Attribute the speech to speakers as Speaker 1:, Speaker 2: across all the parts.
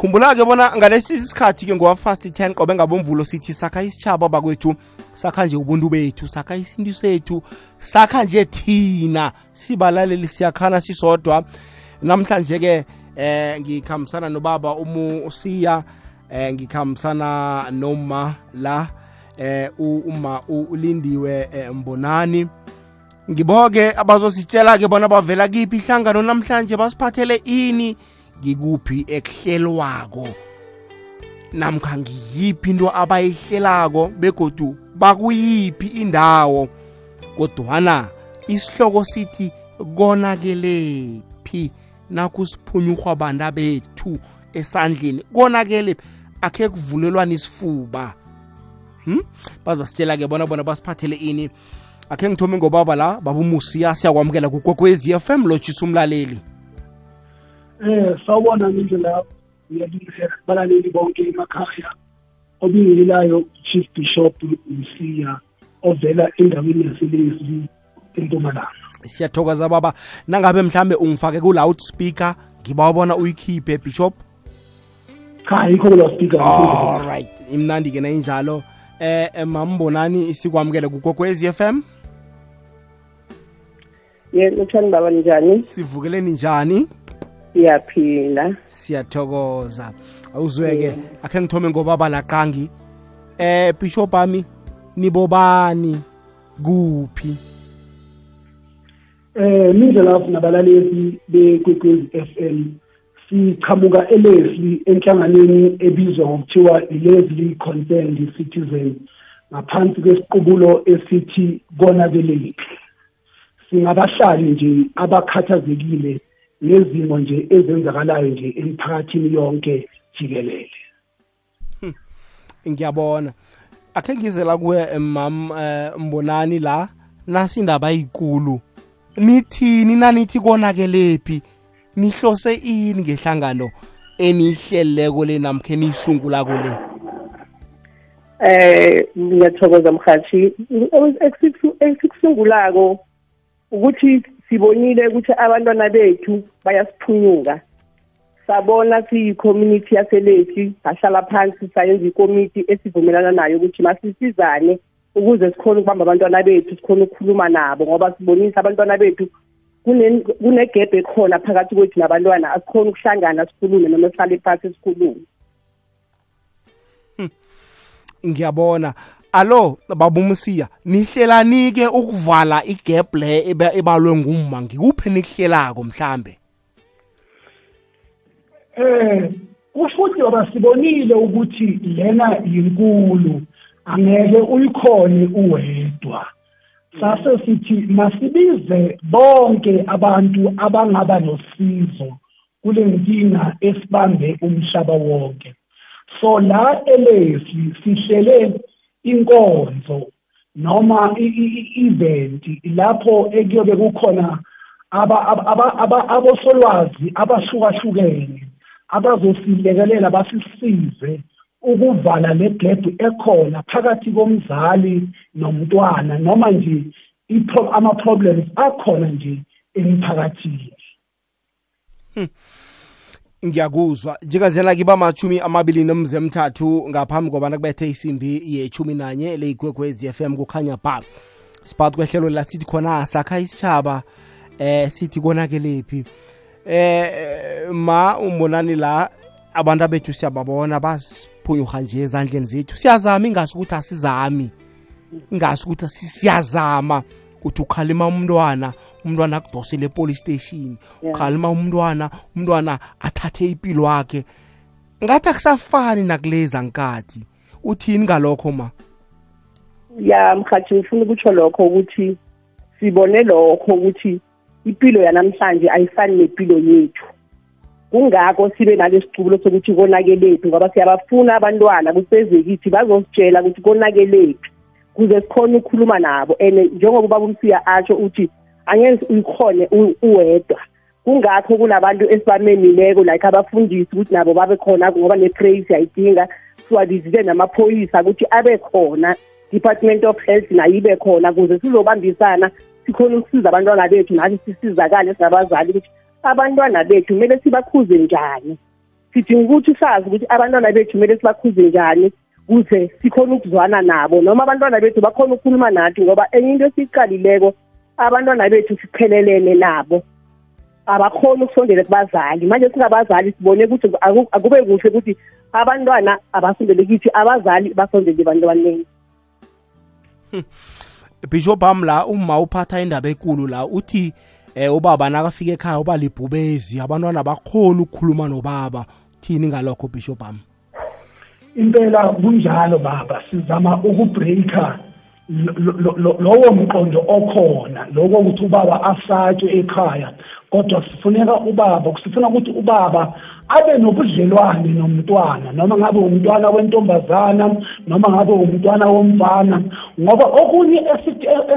Speaker 1: khumbula-ke bona ngalesi sikhathi ke ngowafast 10 qobe ngabomvulo sithi sakha isitshaba bakwethu sakha nje ubuntu bethu sakha isintu sethu sakha nje thina sibalaleli siyakhana sisodwa. Namhlanje ke eh ngikhambisana nobaba umu usiya eh ngikhambisana noma la eh uma ulindiwe eh, mbonani. Ngiboke abazositshela ke bona bavela kiphi ihlangano namhlanje basiphathele ini ngikuphi ekuhlelwako? Namkha ngiyiphi into abayihlelako begodu bakuyiphi indawo? Kodwana isihloko sithi konakelephi nakusiphunyurhwa banda bethu esandleni? Konakele akhe kuvulelwana isifuba. Hmm? bazasitshela ke bona bona basiphathele ini. Akhe ngithome ngobaba la babumusiya siyakwamukela kugogwezi FM lotshisa umlaleli.
Speaker 2: Eh sawubona ngendlela ngiyalungise balaleli bonke emakhaya. Obingilayo chief bishop Msiya ovela endaweni yaselezwi empumalanga.
Speaker 1: Siyathokoza baba. Nangabe mhlambe ungifake ku loudspeaker ngibawabona uyikhiphe bishop?
Speaker 2: Cha yikho ku loudspeaker
Speaker 1: all right. Imnandi ke nayinjalo. Eh mambonani isikwamukele kugokwezi FM
Speaker 3: yebo uthani baba njani?
Speaker 1: Sivukeleni njani?
Speaker 3: Siyaphila.
Speaker 1: Siyathokoza. Awuzweke akhe ngithome ngobaba laqangi eh bishop ami nibobani? Kuphi?
Speaker 2: Eh mindlela nabalaleli bekwekwezi FM sichamuka elesli enhlanganweni ebizwa ngokuthiwa Leslie Concerned Citizen ngaphansi kwesiqubulo esithi konabeleki singabahlali nje abakhathazekile nezimo nje ezenzakalayo nje emphakathini yonke jikelele.
Speaker 1: Ngiyabona. Akhe ngizela kuwe mam eh, mbonani la nasi indaba yikulu nithini nanithi konakelephi? Nihlose ini ngehlangano eniyihleleleko le namkhe niyisungulako le?
Speaker 3: Eh ngiyathokoza mhathi. Esikusungulako ukuthi sibonile ukuthi abantwana bethu bayasiphunyuka. Sabona siyi-community yaselethu sahlala phansi sayenza ikomiti esivumelana nayo ukuthi masisizane ukuze sikhone ukubamba abantwana bethu sikhone ukukhuluma nabo ngoba sibonisa abantwana bethu kunegebhe ekhona phakathi kwethu nabantwana asikhona ukuhlangana sikhulume noma sihlale phansi sikhulume.
Speaker 1: Hmm. ngiyabona. Alo babumsiya nihlelanike ukuvala igap le ebalwe ngumma ngikuphi nikuhlelako mhlambe?
Speaker 2: Eh ufuthi abasibonile ukuthi lena yinkulu angeke uyikhone uwedwa. Sase sithi masibize bonke abantu abangaba nosizo kule nkinga esibambe umhlaba wonke. So la elesi sihlele inkonzo noma i-event lapho ekuyobe kukhona abosolwazi abahlukahlukene abazosilekelela basisize ukuvala le gap ekhona phakathi komzali nomntwana noma nje ama-problems akhona nje emphakathini
Speaker 1: hmm. Ngiyakuzwa. Njengazela kiba machumi amabili nomze ngaphambi kobana kubethe isimbi yechumi nanye leyigwegwez m kukhanya ba siphakathi kwehlelo la sithi khona sakha isitshaba eh sithi konakelephi eh ma umbonani la abantu abethu siyababona basiphunyuha nje ezandleni zethu. Siyazama ingasi ukuthi asizami. Ingasi ukuthi siyazama ukuthi ukhalima umntwana umntwana akudosele epolice station. Ukhalima umntwana umntwana athathe impilo wakhe ngathi akusafani nakuleza nkathi uthini ngalokho ma?
Speaker 3: Ya mhathi ngifuna ukutsho lokho ukuthi sibone lokho ukuthi impilo yanamhlanje ayifani nempilo yethu. Kungakho sibe nale sicubulo sokuthi konakelephi ngoba siyabafuna abantwana kusezekithi bazositshela ukuthi konakelephi kuze sikhone ukukhuluma nabo. And njengoba ubaba umsiya atsho uthi angeke uyikhone uwedwa. Kungakho kulabantu esibamenileko like abafundisi ukuthi nabo babe khona ngoba ne-praise siyayidinga siwabizile namaphoyisa ukuthi abe khona department of health nayo ibe khona ukuze sizobambisana sikhona ukusiza abantwana bethu nathi sisizakale singabazali ukuthi abantwana bethu kumele sibakhuze njani. Sidinga ukuthi sazi ukuthi abantwana bethu kumele sibakhuze njani kuze sikhona ukuzwana nabo noma abantwana bethu bakhona ukukhuluma nathi ngoba enye into esiyiqalileko abantwana bethu siphelelene nabo abakhona ukusondela kubazali. Manje singabazali sibone ukuthi akube kuhle ukuthi abantwana abasondele kithi abazali basondele ebantwaneni.
Speaker 1: Bishop am la uma uphatha indaba enkulu la uthi eh ubaba nakafika ekhaya uba libhubezi abantwana bakhona ukukhuluma nobaba. Thini ngalokho bishop am
Speaker 2: impela kunjalo baba. Sizama ukubreaka lowo mqondo okhona. Lokho ukuthi ubaba asatshwe ekhaya kodwa sifuneka ubaba sifuna ukuthi ubaba abe nobudlelwane nomntwana noma ngabe umntwana wentombazana noma ngabe umntwana womfana. Ngoba okunye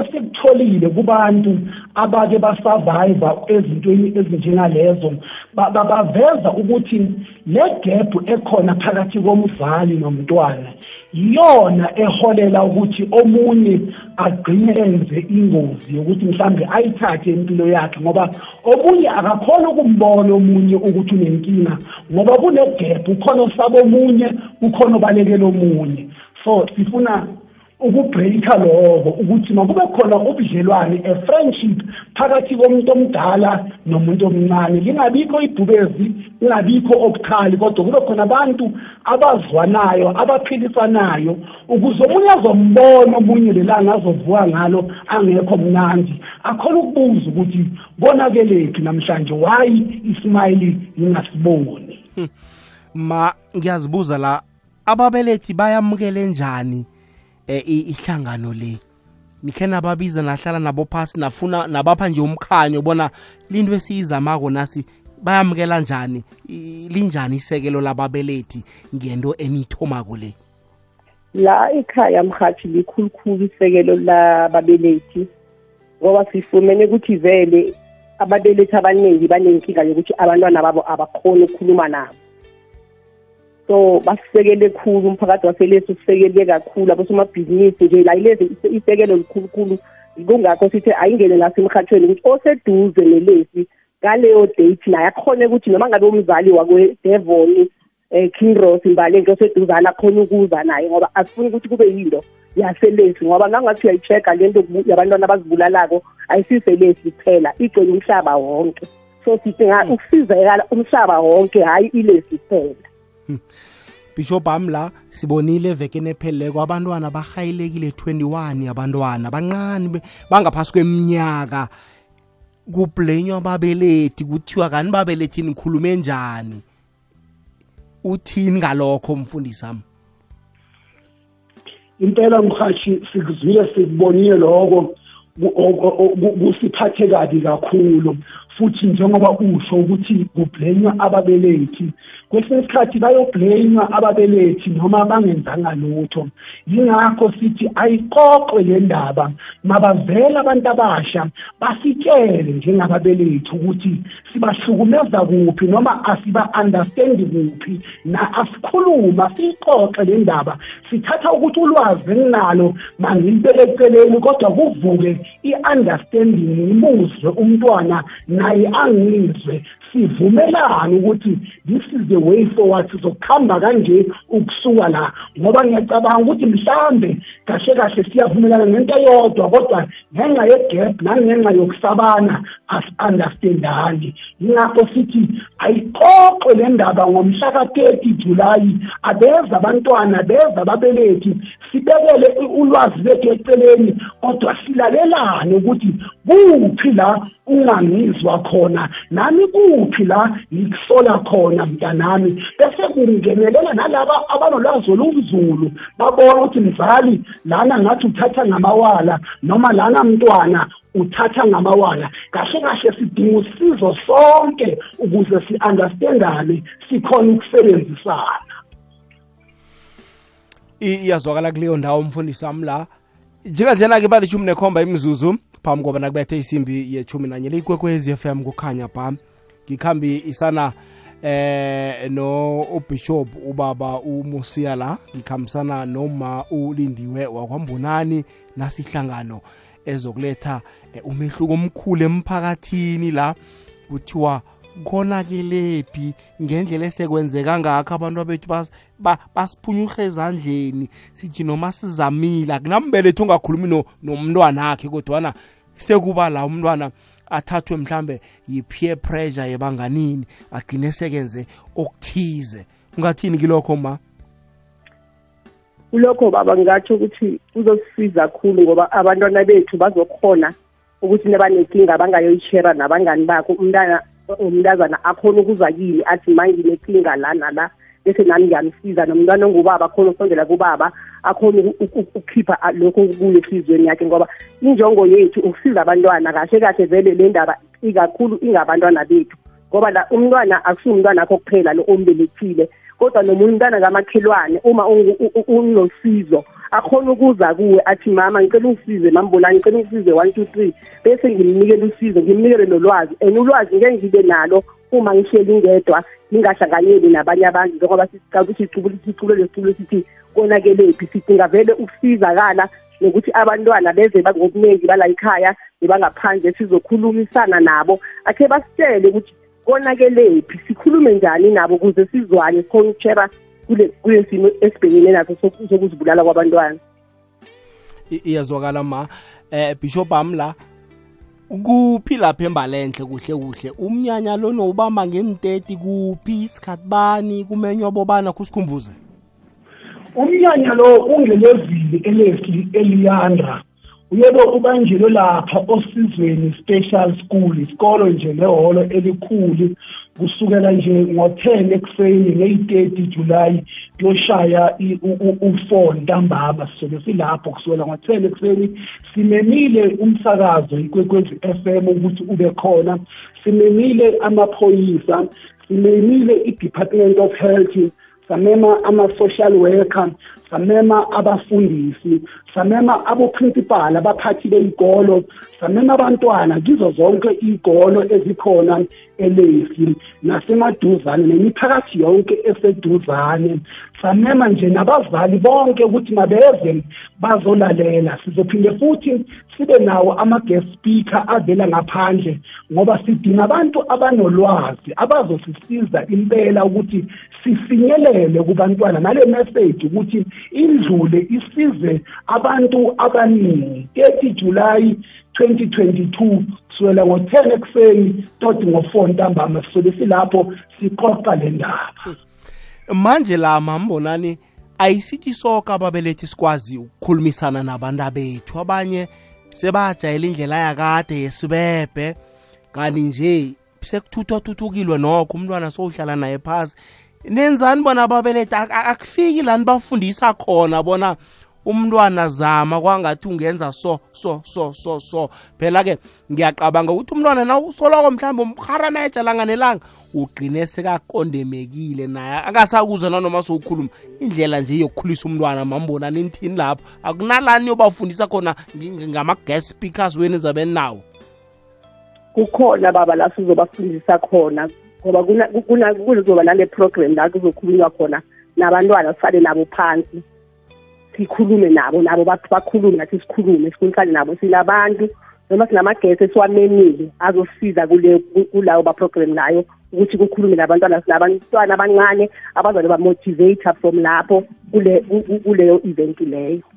Speaker 2: esikutholile kubantu abake basurvive ezintweni ezinjengalezo baveza ukuthi le gap ekhona phakathi komzali nomntwana iyona eholela ukuthi omunye agcine enze ingozi yokuthi mhlambe ayithathe impilo yakhe ngoba omunye akakhona ukumbona omunye ukuthi unenkinga ngoba kune-gap ukhona osaba omunye ukhona obalekela omunye. So sifuna ukubreaka lokho ukuthi makube khona ubudlelwane a friendship phakathi komuntu omdala nomuntu omncane. Lingabikho ibhubezi lingabikho obukhali kodwa kube khona abantu abazwanayo abaphilisanayo ukuze omunye azombona omunye lelanga azovuka ngalo angekho mnandi. Akhona ukubuza ukuthi konakelephi namhlanje why ismayili ngingasiboni
Speaker 1: hmm. ma ngiyazibuza la ababelethi bayamukele njani? eh ihlangano le nikhe nababiza nahlala nabo phasi nafuna nabapha nje umkhanyo bona linto esiyizamako nasi bayamukela njani linjani isekelo lababelethi ngento eniyithomako le?
Speaker 3: La ekhaya mhathi likhulukhulu isekelo lababelethi ngoba sifumene ukuthi vele ababelethi abaningi banenkinga yokuthi abantwana babo abakhoni ukukhuluma nabo. So basisekele khulu umphakathi waselesi usisekele kakhulu abosomabhizinisi nje la ilezi isekelo likhulukhulu kungakho sithi ayingene ngasemhathweni ukuthi oseduze nelesi ngaleyo date naye akhone ukuthi noma ngabe umzali wakwe-devon um king ross imbaleki oseduzana akhona ukuza naye ngoba asifuni ukuthi kube yinto yaselesi ngoba ngangathi uyayi-check-a le nto yabantwana abazibulalako ayisiselesi kuphela igcwele umhlaba wonke. So sidinga ukusizakala umhlaba wonke hhayi ilesi kuphela.
Speaker 1: Bishop am la sibonile evekeni epheleleko abantwana bahayilekile 21 abantwana bancane bangaphasi kweminyaka. Kublenywa ababelethi kuthiwa kani babelethi nikhulume njani? Uthini ngalokho mfundisi ami
Speaker 2: impela mhathi sikuzwile sikubonile lokho. Kusiphathe kabi kakhulu. Futhi njengoba usho ukuthi kublenywa ababelethi kwesinye isikhathi bayoblenywa ababelethi noma bangenzanga lutho. Yingakho sithi ayiqoqwe le ndaba mabavele abantu abasha basitshele njengababelethi ukuthi sibahlukumeza kuphi noma asiba-understandi kuphi na asikhuluma siyiqoqe le ndaba. Sithatha ukuthi ulwazi enginalo mangilibeleceleni kodwa kuvuke i-understanding ngimuzwe umntwana naye angizwe. Sivumelane ukuthi this is the way forward. Sizokuhamba kanje ukusuka la. Ngoba ngiyacabanga ukuthi mhlambe kahle kahle siyavumelana ngento eyodwa kodwa ngenxa ye-gap nangenxa yokusabana asi-understandani yingakho sithi ayiqoqwe le ndaba ngomhla ka-thirty julayi abeza abantwana beza ababelethi sibekele ulwazi lethu eceleni kodwa silalelane ukuthi kuphi la ungangizwa khona? Nami kuphi la ngikusola khona mntanami? Bese kungenelela nalaba abanolwazi olunzulu babona ukuthi mzali lana ngathi uthatha ngamawala noma lana mntwana uthatha ngamawala. Kahle kahle sidinga usizo sonke ukuze si-understandane sikhona ukusebenzisana.
Speaker 1: Iyazwakala kuleyo ndawo umfundisi wami la. Njenganjena-ke balishumi nekhomba imizuzu phambi koba nakubethe isimbi yechumi nanye leyikwekwezi FM kukhanya pha ngikhambi isana eh no ubishop ubaba umusiya la. Ngikhambisana noma ulindiwe wakwambonani nasihlangano ezokuletha umehluko omkhulu emphakathini la kuthiwa konakelephi ngendlela esekwenzeka ngakho abantu bethu bas- ba- basiphunyurha ezandleni. Sithi noma sizamile akunambeletho ungakhulumi no- nomntwana akhe kodwana sekuba la umntwana athathwe mhlambe yi-peer pressure yebanganini agcine sekenze okuthize. Ungathini kilokho ma?
Speaker 3: Kulokho baba ngingatsho ukuthi kuzosisiza kakhulu ngoba abantwana bethu bazokhona ukuthi nebanenkinga bangayoyishera nabangani bakho. Umntana umntazana akhona ukuza kimi athi manginenkinga la nala bese nami ngiyamsiza nomntwana ongubaba akhona ukusondela kubaba akhona uku- uku- ukukhipha a- lokho kuyo enhliziyweni yakhe ngoba injongo yethu ukusiza abantwana kahle kahle vele le ndaba ikakhulu ingabantwana bethu. Ngoba la umntwana akusiwumntwana akho kuphela lo ombelethile kodwa nomunye umntwana kamakhelwane uma ungu- u- u- unosizo akhona ukuza kuwe athi mama ngicela ungisize mambulani ngicela ungisize one two three. Bese ngimnikele usizo ngimnikele nolwazi and ulwazi ngeke ngibe nalo uma ngihleli ngedwa ngingahlanganyeli nabanye abantu. Njengoba sicala ukuthi sicubule sicubule lesiculo sithi konakelephi? Sidinga vele ukusizakala nokuthi abantwana beze ngobuningi bala ekhaya nebangaphandle sizokhulumisana nabo. Akhe basitshele ukuthi konakelephi? Sikhulume njani nabo ukuze sizwane? Sikhona ukutshera kule kule simo esibhekene naso soku- sokuzibulala kwabantwana.
Speaker 1: Iyazwakala ma. Eh bishop amla kuphi lapha embalenhle kuhle kuhle? Umnyanya lo nowubamba ngenteti kuphi? Isikhathi bani? Kumenywa bobana kusikhumbuze
Speaker 2: umnyanya lo ungelevili elesli eliyandra uyebo ubanjelo lapha osizweni special school isikolo nje lehholo elikhulu. Kusukela nje ngo-10 ekuseni ngeyi-30 julayi kuyoshaya i- u- u- u-4 ntambama sizobe silapho kusukela ngo-10 ekuseni. Simemile umsakazo ikwekwezi FM ukuthi ube khona. Simemile amaphoyisa simemile i-department of health samema ama-social worker samema abafundisi samema aboprincipal abaphathi bey'kolo samema abantwana kizo zonke iy'kolo ezikhona elesi nasemaduzane nemiphakathi yonke eseduzane. Samema nje nabazali bonke ukuthi mabeze bazolalela sizophinde futhi sibe nawo ama-guest speaker avela ngaphandle ngoba sidinga abantu abanolwazi abazosisiza impela ukuthi sifinyelele kubantwana nale message ukuthi indlule isize abantu abaningi. 30 July 2022 kusukela ngo-10 ekuseni toti ngo-4 ntambama sisobe silapho siqoqa le ndaba.
Speaker 1: Manje la mambonani ayisithi soke ababelethi sikwazi ukukhulumisana nabantu bethu abanye sebajayela indlela yakade yesibebhe kanti nje sekuthuthwathuthukilwe nokho umntwana sowuhlala naye phasi. Nenzani bona ababelethi Ak- ak- akufiki lani bafundisa khona bona umntwana zama kwangathi ungenza so so so so so. Phela-ke ngiyaqabanga ukuthi umntwana na usoloko mhlawumbe umharameja langa nelanga ugqine sekakondemekile naye. Akasakuzwa nanoma sowukhuluma. Indlela nje yokukhulisa umntwana mambonani nithini lapho? Akunalani yobafundisa khona ngi- ngi- ngama-guest speakers wenu ezabe nawo?
Speaker 3: Kukhona baba la sizobafundisa khona. Ngoba kuna- kuna- kuzoba nale program la kuzokhulunywa khona nabantwana sifane nabo phansi sikhulume nabo nabo bak- bakhulume nathi sikhulume sikhulumisane nabo sinabantu noma sinamagesi esiwamemile azosiza kule ku- kulawo baprogram layo ukuthi kukhulume nabantwana sinabantwana abancane abazabe bamotivate from lapho kule ku- ku- kuleyo event leyo.
Speaker 1: ya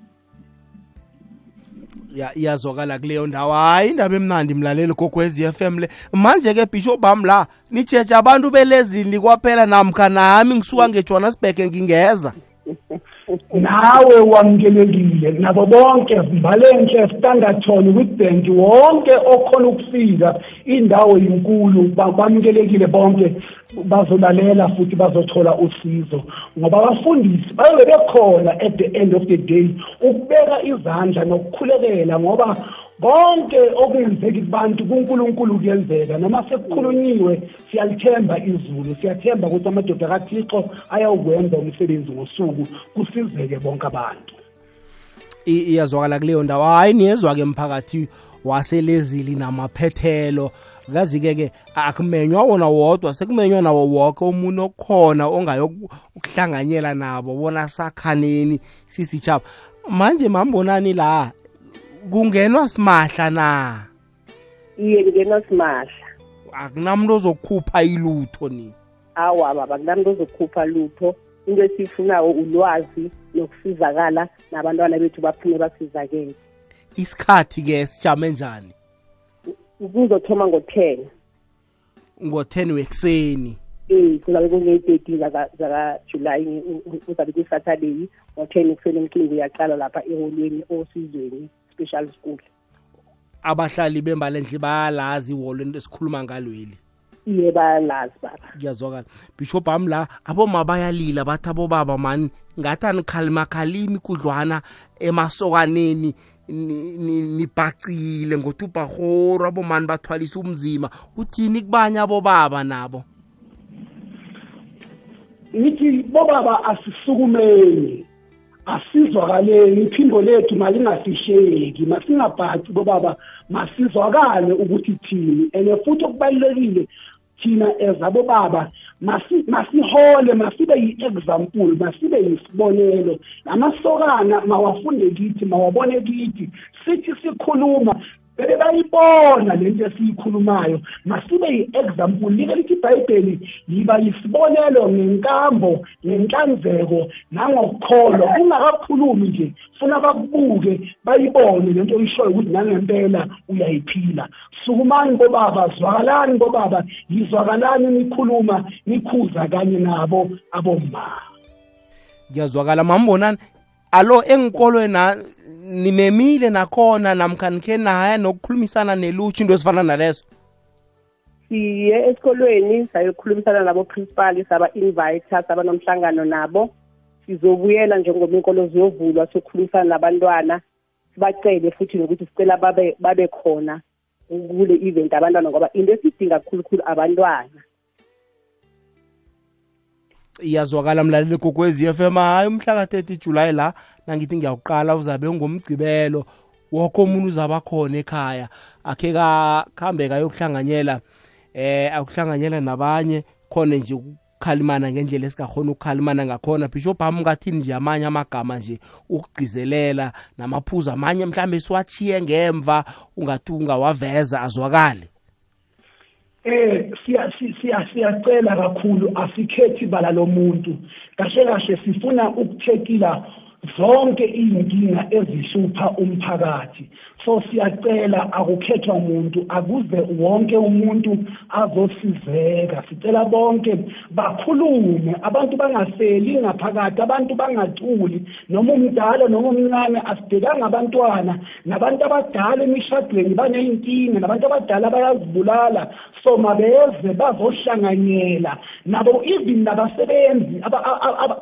Speaker 1: iyazwakala kuleyo ndawo. Hayi indaba emnandi mlaleli gogwezi FM le. Manje-ke bishop bam la nijeje abantu belezini kwaphela namkha nami ngisuka ngejohannesburg ngingeza.
Speaker 2: Nawe wamukelekile nabo bonke mbalenhle standardton witbank wonke okhona ukufika indawo yinkulu ba- bamukelekile bonke. Bazolalela futhi bazothola usizo. Ngoba abafundisi bayobe bekhona at the end of the day ukubeka izandla nokukhulekela ngoba konke okuyenzeki kubantu kuNkulunkulu kuyenzeka. Noma sekukhulunyiwe siyalithemba izulu siyathemba ukuthi amadoda kaThixo ayawukwenza umsebenzi ngosuku kusizeke bonke abantu.
Speaker 1: I- iyazwakala kuleyo ndawo hayi niyezwa-ke mphakathi waselezili namaphethelo. Kazi-ke ke akumenywa wona wodwa sekumenywa nawo woke umuntu okhona ongayokuhlanganyela nabo bona sakhaneni sisitshaba manje mambonani la kungenwa simahla na?
Speaker 3: Iye ngena simahla.
Speaker 1: Akunamuntu ozokukhupha ilutho ni?
Speaker 3: Awa baba kunamuntu ozokhupha lutho. Into esiyifunayo ulwazi nokusizakala nabantwana bethu baphume basizakele.
Speaker 1: Isikhathi-ke sijame njani?
Speaker 3: Kuzothoma ngo-ten.
Speaker 1: Ngo-10 wekuseni.
Speaker 3: Eh kuzabe kuney'teti zakajulayi kuzabe kuyisaturday. Ngo-ten ekuseni emkini uyaqala lapha eholweni osizweni special school.
Speaker 1: Abahlali bembalendle bayalazi ihholo esikhuluma ngalweli.
Speaker 3: Iye bayalazi baba.
Speaker 1: Kuyazwakala bishop ami la aboma bayalila bathi abobaba mani ngathi anikhalimkhalimi kudlwana emasokaneni nibhacile ngothi ubhahoro abomani bathwalisa umzima. Uthini kubanye abobaba nabo?
Speaker 2: Ngithi bobaba asisukumeni asizwakaleni iphimbo lethu malingafisheki masingabhaci bobaba masizwakale ukuthi thini. And futhi okubalulekile thina as abobaba masihole masibe yi-example masibe yisibonelo. Amasokana mawafunde kithi mawabone kithi sithi sikhuluma bebe bayibona lento esiyikhulumayo. Masibe yi-example like lithi ibhayibheli yiba yisibonelo ngenkambo ngenhlanzeko nangokukholwa. Kungakakhulumi nje funa bakubuke bayibone lento oyishoyo ukuthi nangempela uyayiphila. Sukumani bobaba zwakalani bobaba yizwakalani nikhuluma nikhuza kanye nabo abomma.
Speaker 1: Ngiyazwakala mambonani alo engikolweni nimemile nakhona namkha nikhe naya nokukhulumisana nelutsha into ezifana nalezo?
Speaker 3: Siye esikolweni sayokhulumisana nabo-principal saba-invite saba nomhlangano nabo. Sizobuyela njengoba inkolo ziyovulwa sokhulumisana nabantwana sibacele futhi nokuthi sicela babe babe khona kule event abantwana ngoba into esiyidinga kakhulukhulu abantwana.
Speaker 1: Iyazwakala mlaleli gokwezi FM hayi umhla ka-30 July la nangithi ngiyawuqala uzabe ungomgcibelo wonke umuntu uzaba khona ekhaya. Akhe kahambe kayokuhlanganyela eh akuhlanganyela nabanye. Khona nje ukukhalimana ngendlela esingakhona ukukhalimana ngakhona. Bishop hami ngathini nje amanye amagama nje ukugcizelela namaphuzu amanye mhlambe siwachiye ngemva ungathi ungawaveza azwakale.
Speaker 2: Eh siya siyacela kakhulu asikhethi bala lomuntu kahle kahle sifuna ukuthekila zonke iy'nkinga ezihlupha umphakathi. So siyacela akukhethwa umuntu akuze wonke umuntu azosizeka. Sicela bonke bakhulume. Abantu bangaseli ngaphakathi abantu bangaculi. Noma umdala noma umncane asibhekanga abantwana. Nabantu abadala emishadweni baney'nkinga nabantu abadala bayazibulala. So mabeze bazohlanganyela. Nabo even nabasebenzi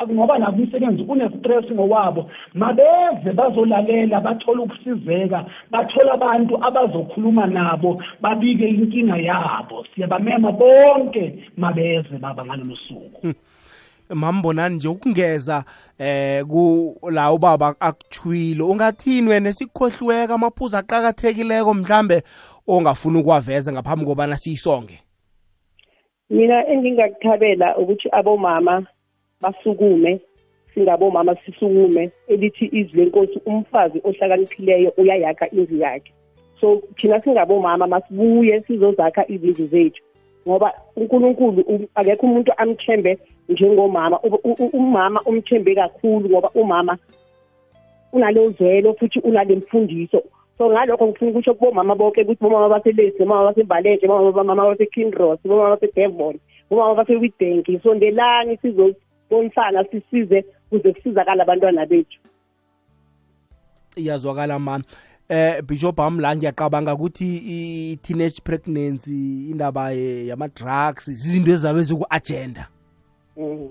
Speaker 2: ngoba nabo umsebenzi unestress ngowabo mabeze bazolalela bathole ukusizeka bathole abantu abazokhuluma nabo babike inkinga yabo. Siyabamema bonke mabeze baba ngalolu suku
Speaker 1: hmm. mambonani nje ukungeza eh ku la ubaba akuthwile ungathini wena? Sikhohliweka amaphuzu aqhakathekileko mhlambe ongafuna ukuwaveza ngaphambi kobana siyisonge?
Speaker 3: Mina engingakuthabela ukuthi abomama basukume singabomama sisukume elithi izwi lenkosi umfazi ohlakaniphileyo uyayakha indlu yakhe. So thina singabomama masibuye sizozakha izindlu zethu ngoba uNkulunkulu akekho umuntu amthembe njengomama. Umama umthembe kakhulu ngoba umama unalozwelo futhi unalemfundiso so ngalokho ngifuna ukusho kubomama bonke ukuthi bomama baselesi bomama basembalenje bomama basekinross bomama basedevon bomama basewitbank. Sondelani sizobonisana sisize kuze kusizakala abantwana bethu.
Speaker 1: Iyazwakala mama. Eh bishop am la ngiyaqabanga ukuthi i-teenage pregnancy indaba yama-drugs zizinto ezabe ziku-agenda.
Speaker 2: Mm.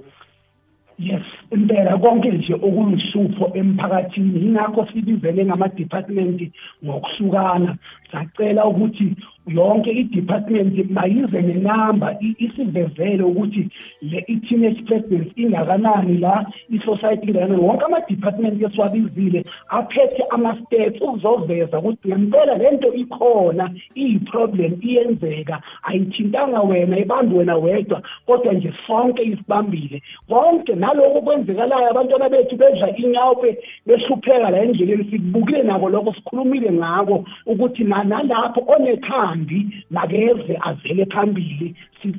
Speaker 2: yes impela konke nje okuyihlupho emphakathini. Yingakho sibizele ngama-department ngokuhlukana sacela ukuthi yonke i-department mayize nenamba isivezele ukuthi le i-teenage pregnancy ingakanani la i-society ingakanani. Wonke ama-department esiwabizile aphethe ama-stats ukuzoveza ukuthi ngempela le nto ikhona iyi-problem iyenzeka. Ayithintanga wena ibambi wena wedwa kodwa nje sonke isibambile. Konke naloko kwenzekalayo abantwana bethu bedla inyawo behlupheka la endleleni sikubukile nako lokho sikhulumile ngako ukuthi nalapho onekhaya angambi makeze avele phambili si-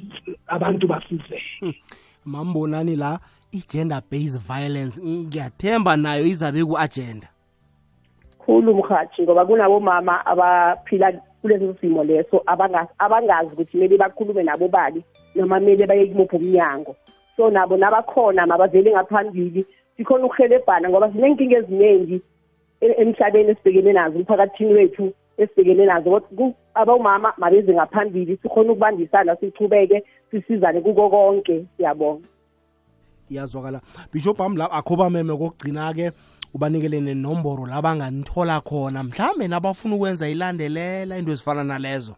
Speaker 2: abantu basizeke.
Speaker 1: Mambonani la i-gender based violence ngiyathemba nayo izabe ku-agenda.
Speaker 3: Khulu mhathi ngoba kunabomama abaphila kuleso simo leso abanga- abangazi ukuthi kumele bakhulume nabo bali noma kumele baye kumuphi umnyango. So nabo nabakhona mabavele ngaphambili sikhona ukuhelebhana ngoba sinenkinga eziningi e- emhlabeni esibhekene nazo emphakathini wethu esibhekene nazo. Kodwa ku- abomama mabeze ngaphambili sikhona ukubambisana sichubeke sisizane kuko konke. Siyabonga
Speaker 1: iyazwakala. Bishop wami la akho bameme kokugcina-ke ubanikele nenomboro la banganithola khona. Mhlambe nabafuna ukwenza ilandelela into ezifana nalezo.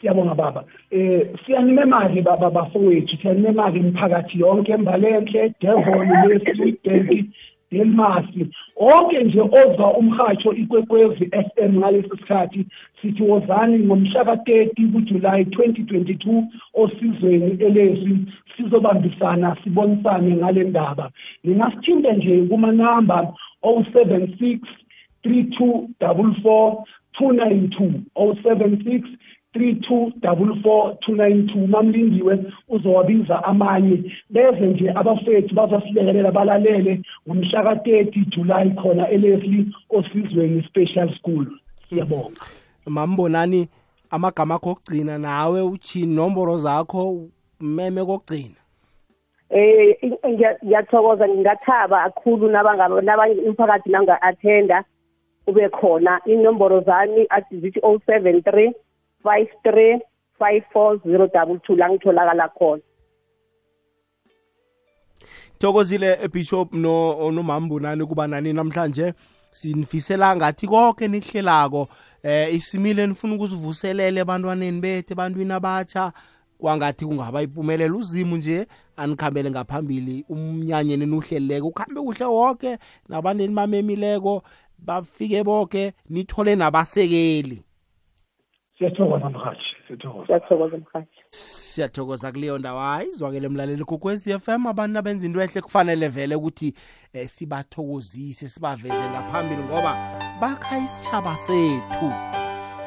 Speaker 2: Siyabonga baba. Eh siyanimemali baba bafowethu? Siyanimemali imphakathi yonke embalenhle devon lesibheki delmasi onke nje ozwa umhatsho ikwekwezi FM ngalesi sikhathi sithi wozani ngomhla ka-30 kuJulayi 2022 osizweni elezi sizobambisana sibonisane ngale ndaba. Ningasithinta nje kumanamba 076 3244 292 076 3244 mamlindiwe uzowabiza amanye beze nje abafethu bazasilekelela balalele ngomhla ka-30 July khona eLeslie osizweni special school. Siyabonga.
Speaker 1: Mambonani amagama akho okugcina nawe uthi nomboro zakho meme kokugcina.
Speaker 3: Eh ngiya- ngiyathokoza ngingathaba kakhulu nabangaba nabanye umphakathi nanga-athenda kube khona. Inomboro zami athi zithi 073 53 54022 la ngitholakala khona.
Speaker 1: Thokozile bishop no nomambonani kuba nani namhlanje? Sinifisela ngathi konke nikuhlelako eh isimile nifuna ukusivuselele ebantwaneni bethu ebantwini abatsha kwangathi kungaba ipumelela uzimu nje anikhambele ngaphambili umnyanyeni nuhleleleko ukhambe kuhle wonke nabantu enimamemileko bafike bonke nithole nabasekeli.
Speaker 2: Siyathokoza mhathi siyathokoza.
Speaker 3: Siyathokoza mhathi
Speaker 1: siyathokoza kuleyo ndawo hayi zwakele mlaleli kokwezi FM abantu abenza into ehle kufanele vele ukuthi eh, sibathokozise sibaveze ngaphambili ngoba bakha isitshaba sethu.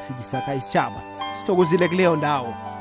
Speaker 1: Sithi sakha isitshaba sithokozile kuleyo ndawo